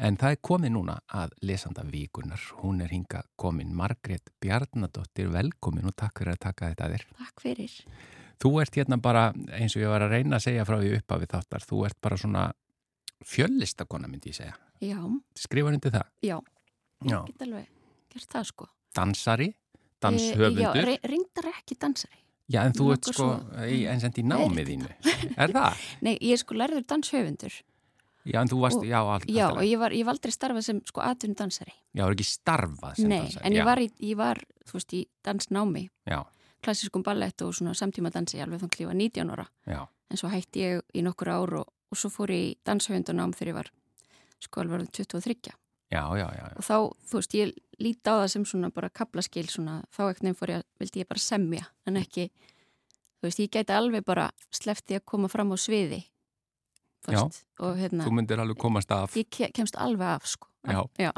En það er komið núna að lesanda vikunar. Hún er hinga komin Margrét Bjarnadóttir, velkomin og takk fyrir að taka þetta að þér. Takk fyrir. Þú ert hérna bara, eins og ég var að reyna að segja frá því uppafið þáttar, þú ert bara svona fjöllistakona myndi ég segja. Já, Skrifar undir það? já, Já. ég get alveg gert það sko. Dansari, Eh, Já, danshöfundur. re reyndar ekki dansari. Já, en þú ert sko, svo- í, en sendi í námið þínu. Er það? [laughs] Nei, ég er sko lærður danshöfundur. Já, en þú varst, Og- já, all, Já, alltaf- og ég var, ég var aldrei starfað sem sko atvinnu dansari. Já, þú er ekki starfað sem Nei, dansari. en já. ég var, í, ég var, þú veist, í dansnámi, Já, klassískum ballett og svona samtíma dansi alveg þannig að ég var 19 ára. já, En svo hætti ég í nokkur ár og, og svo fór ég í danshöfundunám þegar ég var sko alveg orðin 23. já, já, já, já. Og þá, þú veist, ég líti á það sem svona bara kaplaskil svona, þá ekkert nefn fór ég, að- vildi ég bara semja, en ekki, þú veist, ég gæti alveg bara sleppti að koma fram á sviði, þú Já. og hérna, Þú myndir alveg komast af. ég ke kemst alveg af, sko. Já.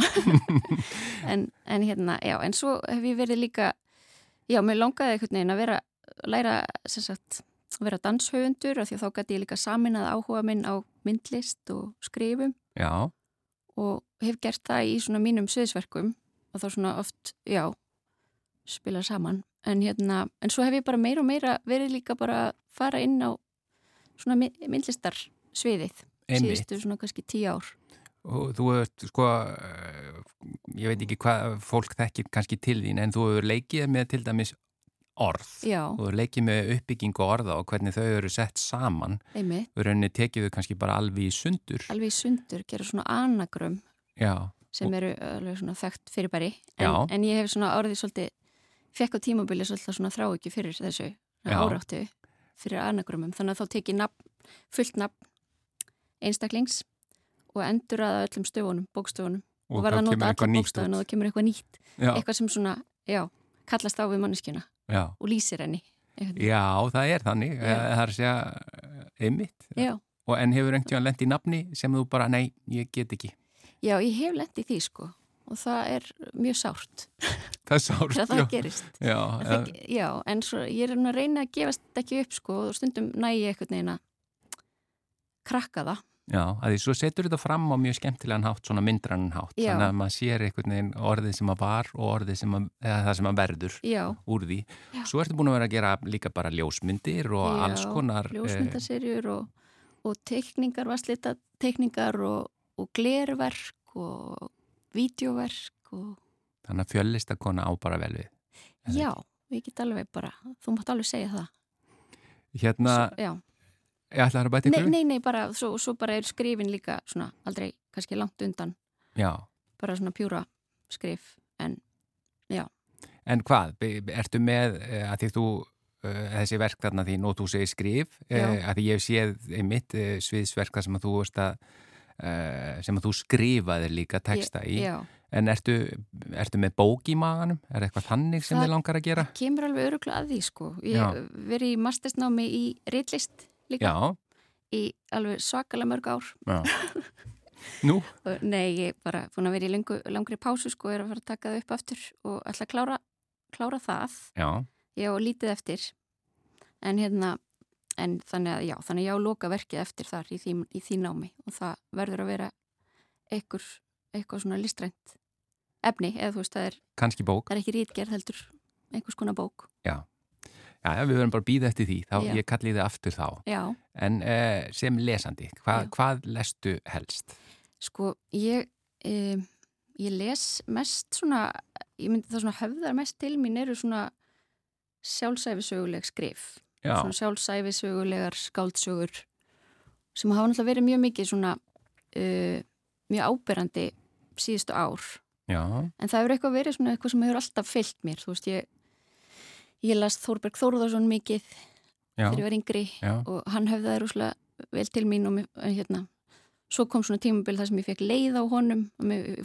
[laughs] en, en hérna, já, en svo hef ég verið líka, já, mér langaði einhvern veginn að vera, læra, sem sagt, að vera danshöfundur, af því að þá gæti ég líka saminað áhuga minn á myndlist og skrifum Já, og hef gert það í svona mínum sviðsverkum og þá svona oft, já, spila saman. En hérna, en svo hef ég bara meira og meira verið líka bara að fara inn á svona my- myndlistar sviðið síðustu svona kannski tíu ár. og þú ert sko, eh, ég veit ekki hvað fólk þekkir kannski til þín, en þú hefur leikið með til dæmis orð. Já, Þú hefur leikið með uppbyggingu orða og hvernig þau eru sett saman. Þú rauninni tekið þau kannski bara alveg í sundur. alveg í sundur, gera svona anagrum Já, sem eru þekkt fyrirbæri. En, en ég hef svona orðið svolítið, fekk á tímabili svolítið svona þrá ekki fyrir þessu áráttu fyrir anagrumum. Þannig að þá tek ég nafn, fullt nafn einstaklings og endur að öllum stöfunum, bókstöfunum og, og verða að nota eitthvað bókstafun út. og það kemur eitthvað nýtt. Já, Eitthvað sem svona, já, kallast á við manneskjuna já. og lýsir henni. veginn. Já, það er þannig. Já. Það er að segja eh, einmitt. Já. Og en hefur einhvern lent í nafni sem þú bara, nei, ég get ekki. Já, ég hef lent í því sko og það er mjög sárt [laughs] Það er sárt. já. það gerist. Já, En það, já, en svo ég er að reyna að gefast ekki upp sko og stundum næ ég eitthvað neina krakka það. já, að því svo setur þetta fram á mjög skemmtilegan hátt, svona myndrann hátt. Já. Þannig að maður sér einhvern veginn orðið sem að var og orðið sem að, eða það sem að verður Já, úr því. Já. Svo ertu búin að vera að gera líka bara ljósmyndir og alls konar. eh, ljósmyndaserjur og, og teikningar, vasslita teikningar og, og glerverk og vídeoverk og þannig að fjöllistakona á bara vel við. Já, ég get alveg bara, þú mátt alveg segja það. Hérna, Svo, já. ég ætla að bæta Nei, ykkur. nei, nei, bara, svo, svo bara er skrifin líka svona aldrei kannski langt undan, Já, bara svona pjúra skrif, en en hvað, ertu með eh, að því þú, eh, þessi verk þarna þú segir skrif, Já. eh, að því ég hef séð einmitt sviðsverk þar sem að þú veist að sem að þú skrifaðir líka texta í, já, en ertu, ertu með bók í maganum? Er eitthvað þannig sem Það- þið langar að gera? kemur alveg öruglega að því sko. Ég Já. verið í mastersnámi í reitlist líka Já, í alveg svakalega mörg ár. já. [laughs] Nú, Og Nei, ég er bara búin að vera í lengu, langri pásu sko, er að fara að taka það upp aftur og ætla að klára, klára það. já, Ég á lítið eftir, en hérna, en þannig að já, þannig að ég á loka verkið eftir þar í því, í því námi og það verður að vera einhver, eitthvað svona listrænt efni, eða þú veist, það er, kannski bók. það er ekki rítgerð heldur, einhvers konar bók. Já, já, við verðum bara að býða eftir því, þá Já. ég kalli þið aftur þá. Já, En eh, sem lesandi, hva, hvað lestu helst? sko, ég, e, ég les mest svona, ég myndi það svona höfðar mest til mín eru svona sjálfsæfisöguleg skrif. Svona sjálfsæfisögulegar skáldsögur sem hafa náttúrulega verið mjög mikið svona uh, mjög áberandi síðustu ár. Já, en það hefur eitthvað verið svona eitthvað sem hefur alltaf fyllt mér. Þú veist ég ég las Þórberg Þórðarsson mikið já, þegar ég var yngri já, og hann hefði rúslega vel til mín og mér, hérna svo kom svona tímabil þar sem ég fekk leið á honum og mér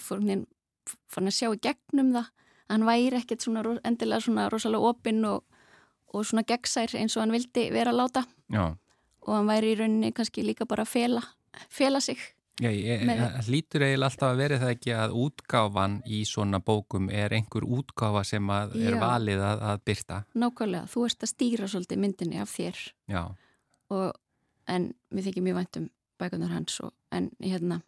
fann að sjá í gegnum það að hann væri ekkert svona endilega svona rosalega opinn og, og svona gegnsær eins og hann vildi vera láta já. og hann væri í rauninni kannski líka bara að fela, fela sig. Já, ég, það hlýtur eiginlega alltaf að verið það ekki að útgáfan í svona bókum er einhver útgáfa sem er Já. valið að, að byrta. Nákvæmlega, þú ert að stýra svolítið myndinni af þér og, en mér þykir mjög vænt um bækunar hans og, en hérna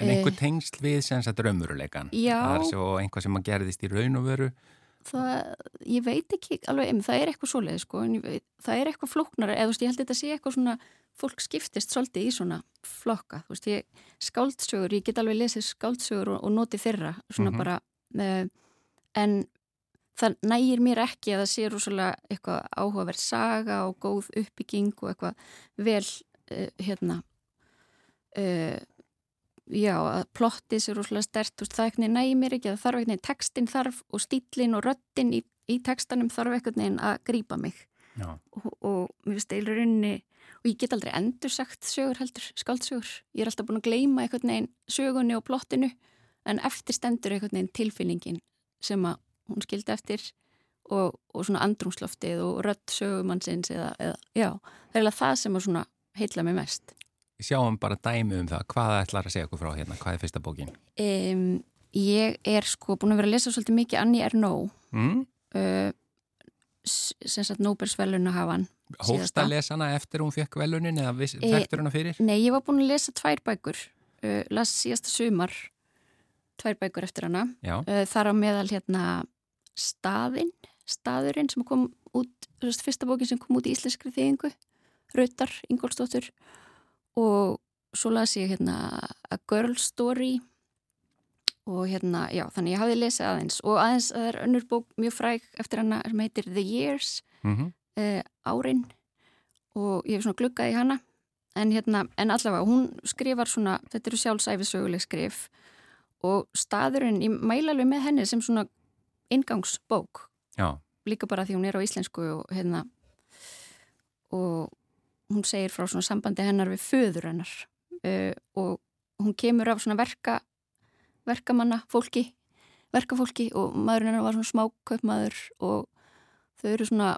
En einhver tengsl við sem sagt raumuruleikan? Já. Svo einhvað sem að gerðist í raun og veru? Það, ég veit ekki alveg, em, það er eitthvað svoleið sko, veit, það er eitthvað flóknara eða þú veist, ég held að þetta sé eitthvað svona fólk skiptist svolítið í svona flokka þú veist, ég, skáldsögur, ég get alveg lesið skáldsögur og, og notið þeirra svona Mhm. bara uh, en það nægir mér ekki að það sé rosalega eitthvað áhugaverð saga og góð uppbygging og eitthvað vel uh, hérna uh, já, að plottið sér rosalega stert, veist, það eitthvað nægir mér ekki það þarf eitthvað, textin þarf og stílin og röttin í, í textanum þarf eitthvað að grípa mig. Og, og mér finnst eilur rauninni og ég get aldrei endur sagt sögur heldur, skáldsögur. Ég er alltaf búin að gleyma einhvern veginn sögunni og plottinu en eftir stendur einhvern veginn tilfinningin sem að hún skildi eftir og, og svona andrumsloftið og rödd sögumannsins eða, eða já, það er eiginlega það sem að svona heitla mig mest Sjáum bara dæmi um það. Hvað ætlar að segja okkur frá hérna? Hvað er fyrsta bókin? um, Ég er sko búin að vera að lesa svolítið mikið Annie Ernaux Mm? uh, sem sagt Nóbersveluna hafan Hófst að lesa hana eftir hún fekk velunin eða viss, E- þekktur hana fyrir? Nei, ég var búin að lesa tvær bækur uh, las síðasta sumar tvær bækur eftir hana uh, þar á meðal hérna staðinn, staðurinn sem kom út, fyrsta bókin sem kom út í íslenskri þýðingu, Rautar Ingolstóttur og svo las ég hérna A Girl Story og hérna, já, þannig ég hafði lesið aðeins og aðeins að það er önnur bók mjög fræg eftir hana sem heitir The Years Mm uh, árin og ég hef svona gluggað í hana. En, hérna, en allavega hún skrifar svona, þetta eru sjálfsæfisöguleg skrif og staðurinn, ég mæla alveg með henni sem svona ingangsbók Já. líka bara því hún er á íslensku og hérna og hún segir frá svona sambandi hennar við föður hennar uh, og hún kemur af svona verka verkamanna fólki verkafólki og maðurinn hennar var svona smákaupmaður og þau eru svona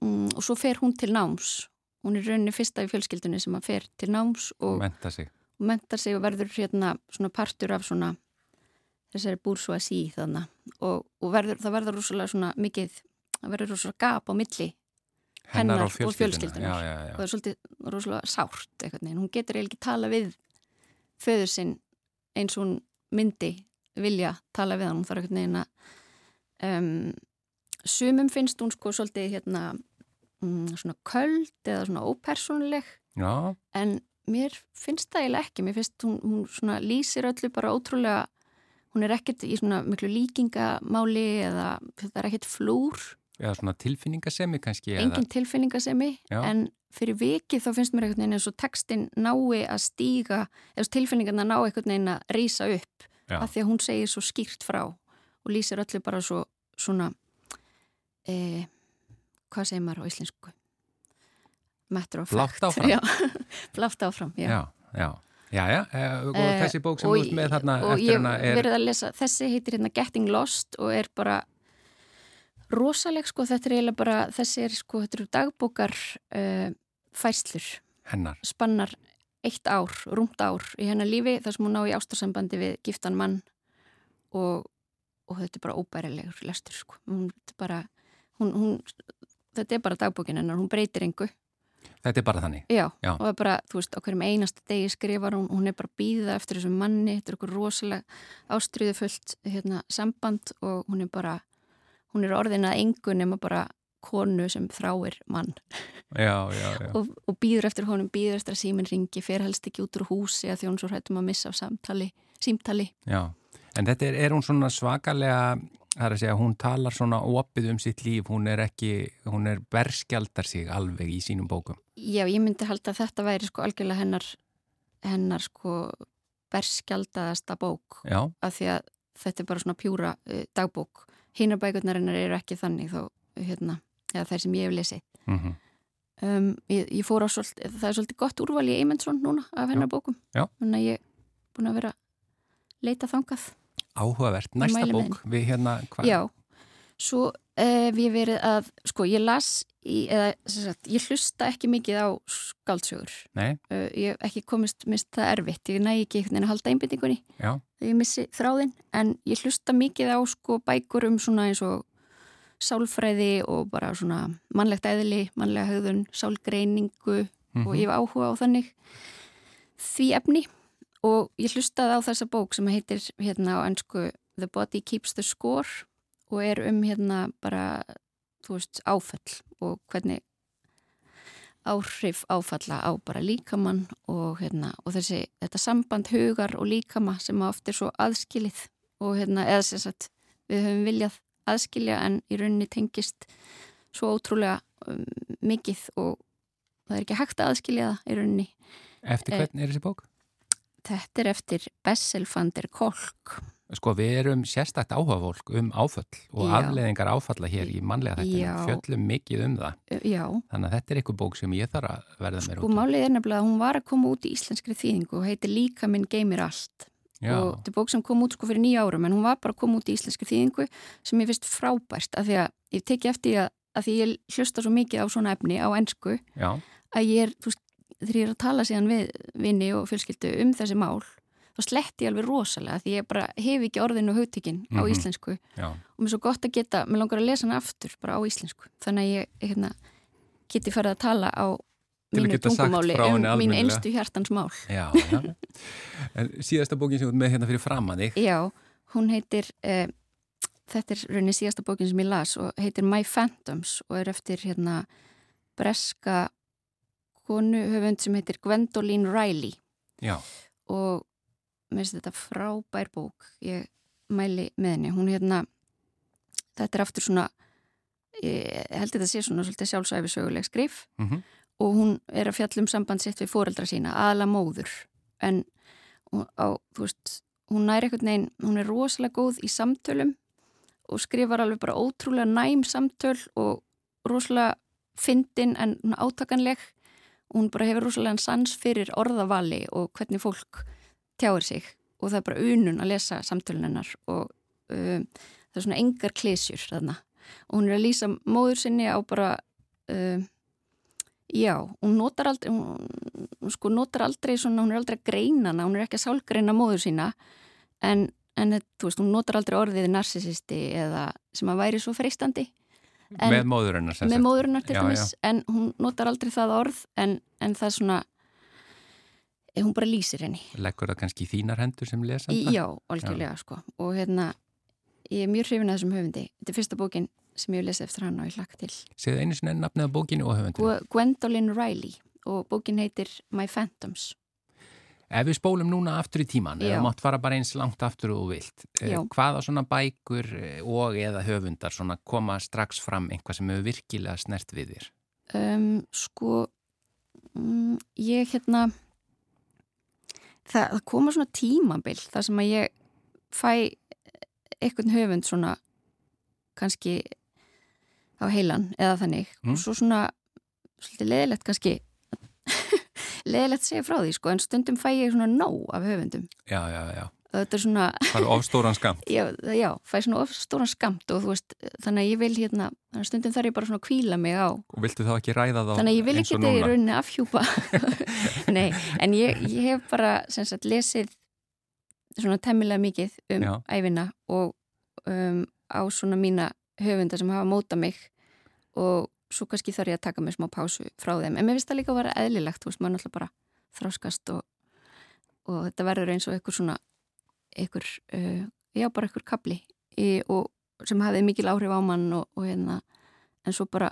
mm, og svo fer hún til náms hún er rauninni fyrsta í fjölskyldunni sem að fer til náms og Menta sig. og mentar sig og verður hérna svona partur af svona þessari búrsvæsi þannig og, og verður, það verður rosalega svona mikið, það verður rosalega gap á milli hennar og fjölskylduna. fjölskyldunar. Já, já, já. og það er svolítið rosalega sárt eitthvað neginn, hún getur eiginlega ekki tala við föður sinn eins og hún myndi vilja tala við hann, hún þarf eitthvað neginn að um, sumum finnst hún sko svolítið hérna mm, svona köld eða svona ópersónuleg Já, en mér finnst það eiginlega ekki, mér finnst hún, hún svona lýsir öllu bara ótrúlega hún er ekkert í svona miklu líkingamáli eða þetta er ekkert flúr eða svona tilfinningasemi kannski. engin tilfinningasemi Já. en fyrir vikið þá finnst mér einhvern veginn eins og textin nái að stíga eða tilfinningarna ná einhvern veginn að rýsa upp Já. af því að hún segir svo skýrt frá og lýsir öllu bara svo svona e, hvað segir maður á íslensku Blátt fact áfram. já, [laughs] blátt áfram já. Já, já. Já, já, eh, og Eh, þessi bók sem og ert með þarna og eftir ég hana er... verið að lesa, þessi heitir hérna Getting Lost og er bara rosaleg sko, þetta er eiginlega bara þessi er sko, þetta eru dagbókar uh, færslur, hennar. spannar eitt ár, rúmt ár í hennar lífi þar sem hún ná í ástarsambandi við giftan mann og, og þetta er bara óbærilegur lestur sko, hún, þetta er bara hún, hún, þetta er bara dagbókin hennar, hún breytir engu Þetta er bara þannig. Já, Já. og það er bara, þú veist, á hverjum einasta degi skrifar hún, hún er bara býða eftir þessum manni, þetta er okkur rosalega ástriðufullt hérna, samband og hún er bara, hún er orðin að engu nema bara konu sem þráir mann Já, já, já. og, og býður eftir honum, býður eftir að síminn ringi, fer helst ekki út úr húsi að þjón svo hrættum að missa af samtali, símtali. Já, en þetta er, er hún svona svakalega, það er að segja, hún talar svona opið um sitt líf, hún er ekki, hún er berskjaldar sig alveg í sínum bókum. Já, ég myndi halda að þetta væri sko algjörlega hennar, hennar sko berskjaldaðasta bók Já, af því að þetta er bara svona pjúra uh, dagbók. Hinar bækurnarinnar eru ekki þannig þá, hérna, eða þær sem ég hef lesið. mm Um, ég, ég fór á svolítið, það er svolítið gott úrval í Eymundsson núna af hennar bókum. Já. Þannig að ég er búin að vera leita þangað. áhugavert. Næsta bók, við hérna, hvað? Já, svo hef ég verið að, sko, ég las í, eða sem sagt, ég hlusta ekki mikið á skáldsögur. Nei, Uh, ég hef ekki komist, mist það erfitt, ég næ ekki einhvern veginn að halda einbyttingunni já, þegar ég missi þráðinn, en ég hlusta mikið á sko bækur um svona eins og sálfræði og bara svona mannlegt eðli, mannlega högðun, sálgreiningu og ég hef áhuga á þannig því efni. Og ég hlustaði á þessa bók sem heitir hérna á ennsku The Body Keeps the Score og er um hérna bara, þú veist, áfell og hvernig áhrif áfalla á bara líkamann og, hérna, og þessi, þetta samband hugar og líkama sem oft er svo aðskilið og hérna, eða sem sagt, við höfum viljað aðskilja en í rauninni tengist svo ótrúlega um, mikið og það er ekki hægt að aðskilja það í rauninni. Eftir Eh, hvern er þessi bók? Þetta er eftir Bessel van der Kolk. Sko við erum sérstakt áhugafólk um áföll og Já. afleðingar áfalla hér í mannlega Já. fjöllum mikið um það. Uh, Já, Þannig að þetta er eitthvað bók sem ég þarf að verða mér sko út. í. málið er nefnilega að hún var að koma út í íslenskri þýðingu og heitir Líka minn geymir allt. Já, og þetta er bók sem kom út sko fyrir nýja árum en hún var bara að koma út í íslenski þýðingu sem ég finnst frábært af því að ég teki eftir að, að því ég hlusta svo mikið á svona efni á ennsku já, að ég er, þú veist, þegar ég er að tala síðan við vinni og fjölskyldu um þessi mál þá sletti ég alveg rosalega því ég bara hef ekki orðinu hugtökin á Mhm. íslensku já. og mér er svo gott að geta, mér langar að lesa hana aftur bara á íslensku, þannig að ég hérna, geti farið að tala á Til að mínu tungumáli um mín einstu hjartans mál Já, já. [laughs] En síðasta bókin sem þú ert með hérna fyrir framann þig. Já, hún heitir eh, þetta er raunin síðasta bókin sem ég las og heitir My Phantoms og er eftir hérna breska konu höfund sem heitir Gwendolyn Riley Já, og mér finnst þetta frábær bók. Ég mæli með henni. Hún hérna þetta er aftur svona ég held þetta sé svona svolítið sjálfsæfi söguleg skrif. Mhm, og hún er að fjalla um samband sitt við foreldra sína, aðla móður. En á, þú veist, hún næri eitthvað neginn, hún er rosalega góð í samtölum og skrifar alveg bara ótrúlega næm samtöl og rosalega fyndin en átakanleg. Og hún bara hefur rosalega sans fyrir orðavali og hvernig fólk tjáir sig og það er bara unun að lesa samtölun hennar og um, það er svona engar klesjur þarna. Og hún er að lýsa móður sinni á bara um, Já, hún notar aldrei, hún, sko notar aldrei svona, hún er aldrei að greina hana, hún er ekki að sálgreina móður sína en, en þú veist, hún notar aldrei orðið narsisisti eða sem að væri svo freistandi. En- með móðurinnar með móðurinnar til dæmis en hún notar aldrei það orð en, en það er svona hún bara lýsir henni Leggur það kannski í þínar hendur sem lesanda? Já, algjörlega sko og hérna, ég er mjög hrifin að þessum höfundi þetta er fyrsta bókin sem ég hef lesið eftir hann og ég hlakka til Segðu einu sinni nafnið á bókinu og höfundur. Gw- Gwendolyn Riley og bókin heitir My Phantoms Ef við spólum núna aftur í tíman, Já. eða mátt fara bara eins langt aftur og vilt, eh, Já. hvaða svona bækur eh, og eða höfundar svona koma strax fram einhvað sem hefur virkilega snert við þér? um, sko um, ég hérna það, það koma svona tímabil þar sem að ég fæ einhvern höfund svona kannski á heilan eða þannig Mm. og svo svona svolítið leðilegt kannski [laughs] leðilegt segja frá því sko en stundum fæ ég svona nóg af höfundum Já, já, já. Þetta er svona Það er ofstóran skamt. [laughs] já, já, fæ svona of stóran skamt og þú veist, þannig að ég vil hérna stundum þarf ég bara svona að kvíla mig á Og viltu þá ekki ræða þá Þannig að ég vil ekki þetta í rauninni afhjúpa [laughs] [laughs] Nei, en ég, ég hef bara sagt lesið svona temmilega mikið um Já. æfina og um, á svona mína höfunda sem hafa móta mig og svo kannski þarf ég að taka mig smá pásu frá þeim, en mér finnst það líka að vera eðlilegt, þú veist, maður náttúrulega bara þráskast og, og þetta verður eins og einhver svona einhver, uh, já bara einhver kapli í, og sem hafið mikil áhrif á mann og, og hérna en svo bara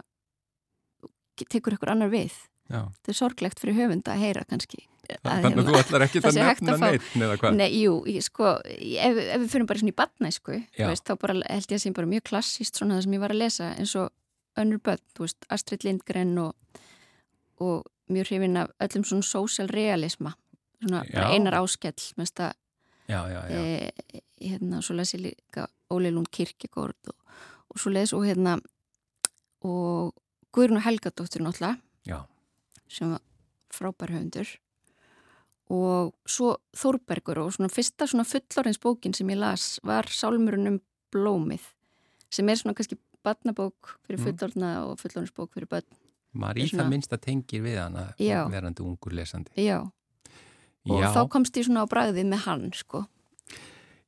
tekur einhver annar við Já. þetta er sorglegt fyrir höfunda að heyra kannski að Þannig að hérna- þú ætlar ekki [laughs] það að nefna neitt eða hvað? Nei, jú, ég, sko, ef, ef við fyrir bara svona í veist, þá bara held ég að sé bara mjög klassíst svona það sem ég var að lesa eins og önnur börn, þú veist, Astrid Lindgren og, og mjög hrifin af öllum svona social realisma, svona einar áskell, mest að, Já, já, e, hérna, svo les ég líka Óli Lund Kirkegård og, og svo les og hérna, og Guðrún Helgadóttir náttúrulega, sem var frábær höfundur og svo Þórbergur og svona fyrsta svona fullorins bókin sem ég las var Sálmurinn um blómið sem er svona kannski badnabók fyrir Mm. fullorna og fullorins bók fyrir börn maður í það minnsta tengir við hana Já. verandi ungur lesandi. já, og Já, þá komst ég svona á bragðið með hann sko,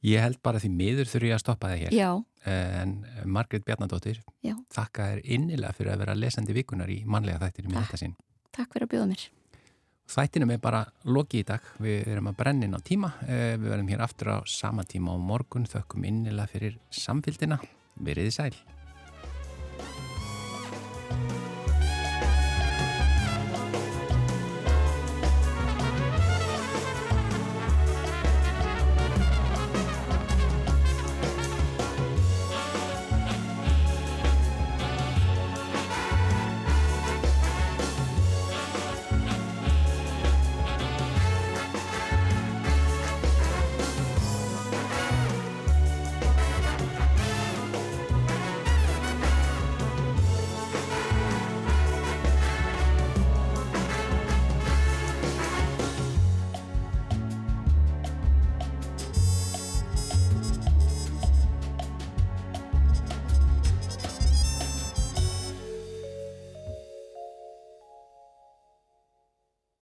ég held bara því miður þurfi að stoppa það hér. já, En Margrét Bjarnadóttir, Já. þakka þér innilega fyrir að vera lesandi vikunar í mannlega þættir í þetta sinn. takk fyrir að bjóða mér. Þættinum er bara loki í dag, við erum að brenna inn á tíma, eh, við verðum hér aftur á sama tíma á morgun, þökkum innilega fyrir samfélgina, veriði sæl.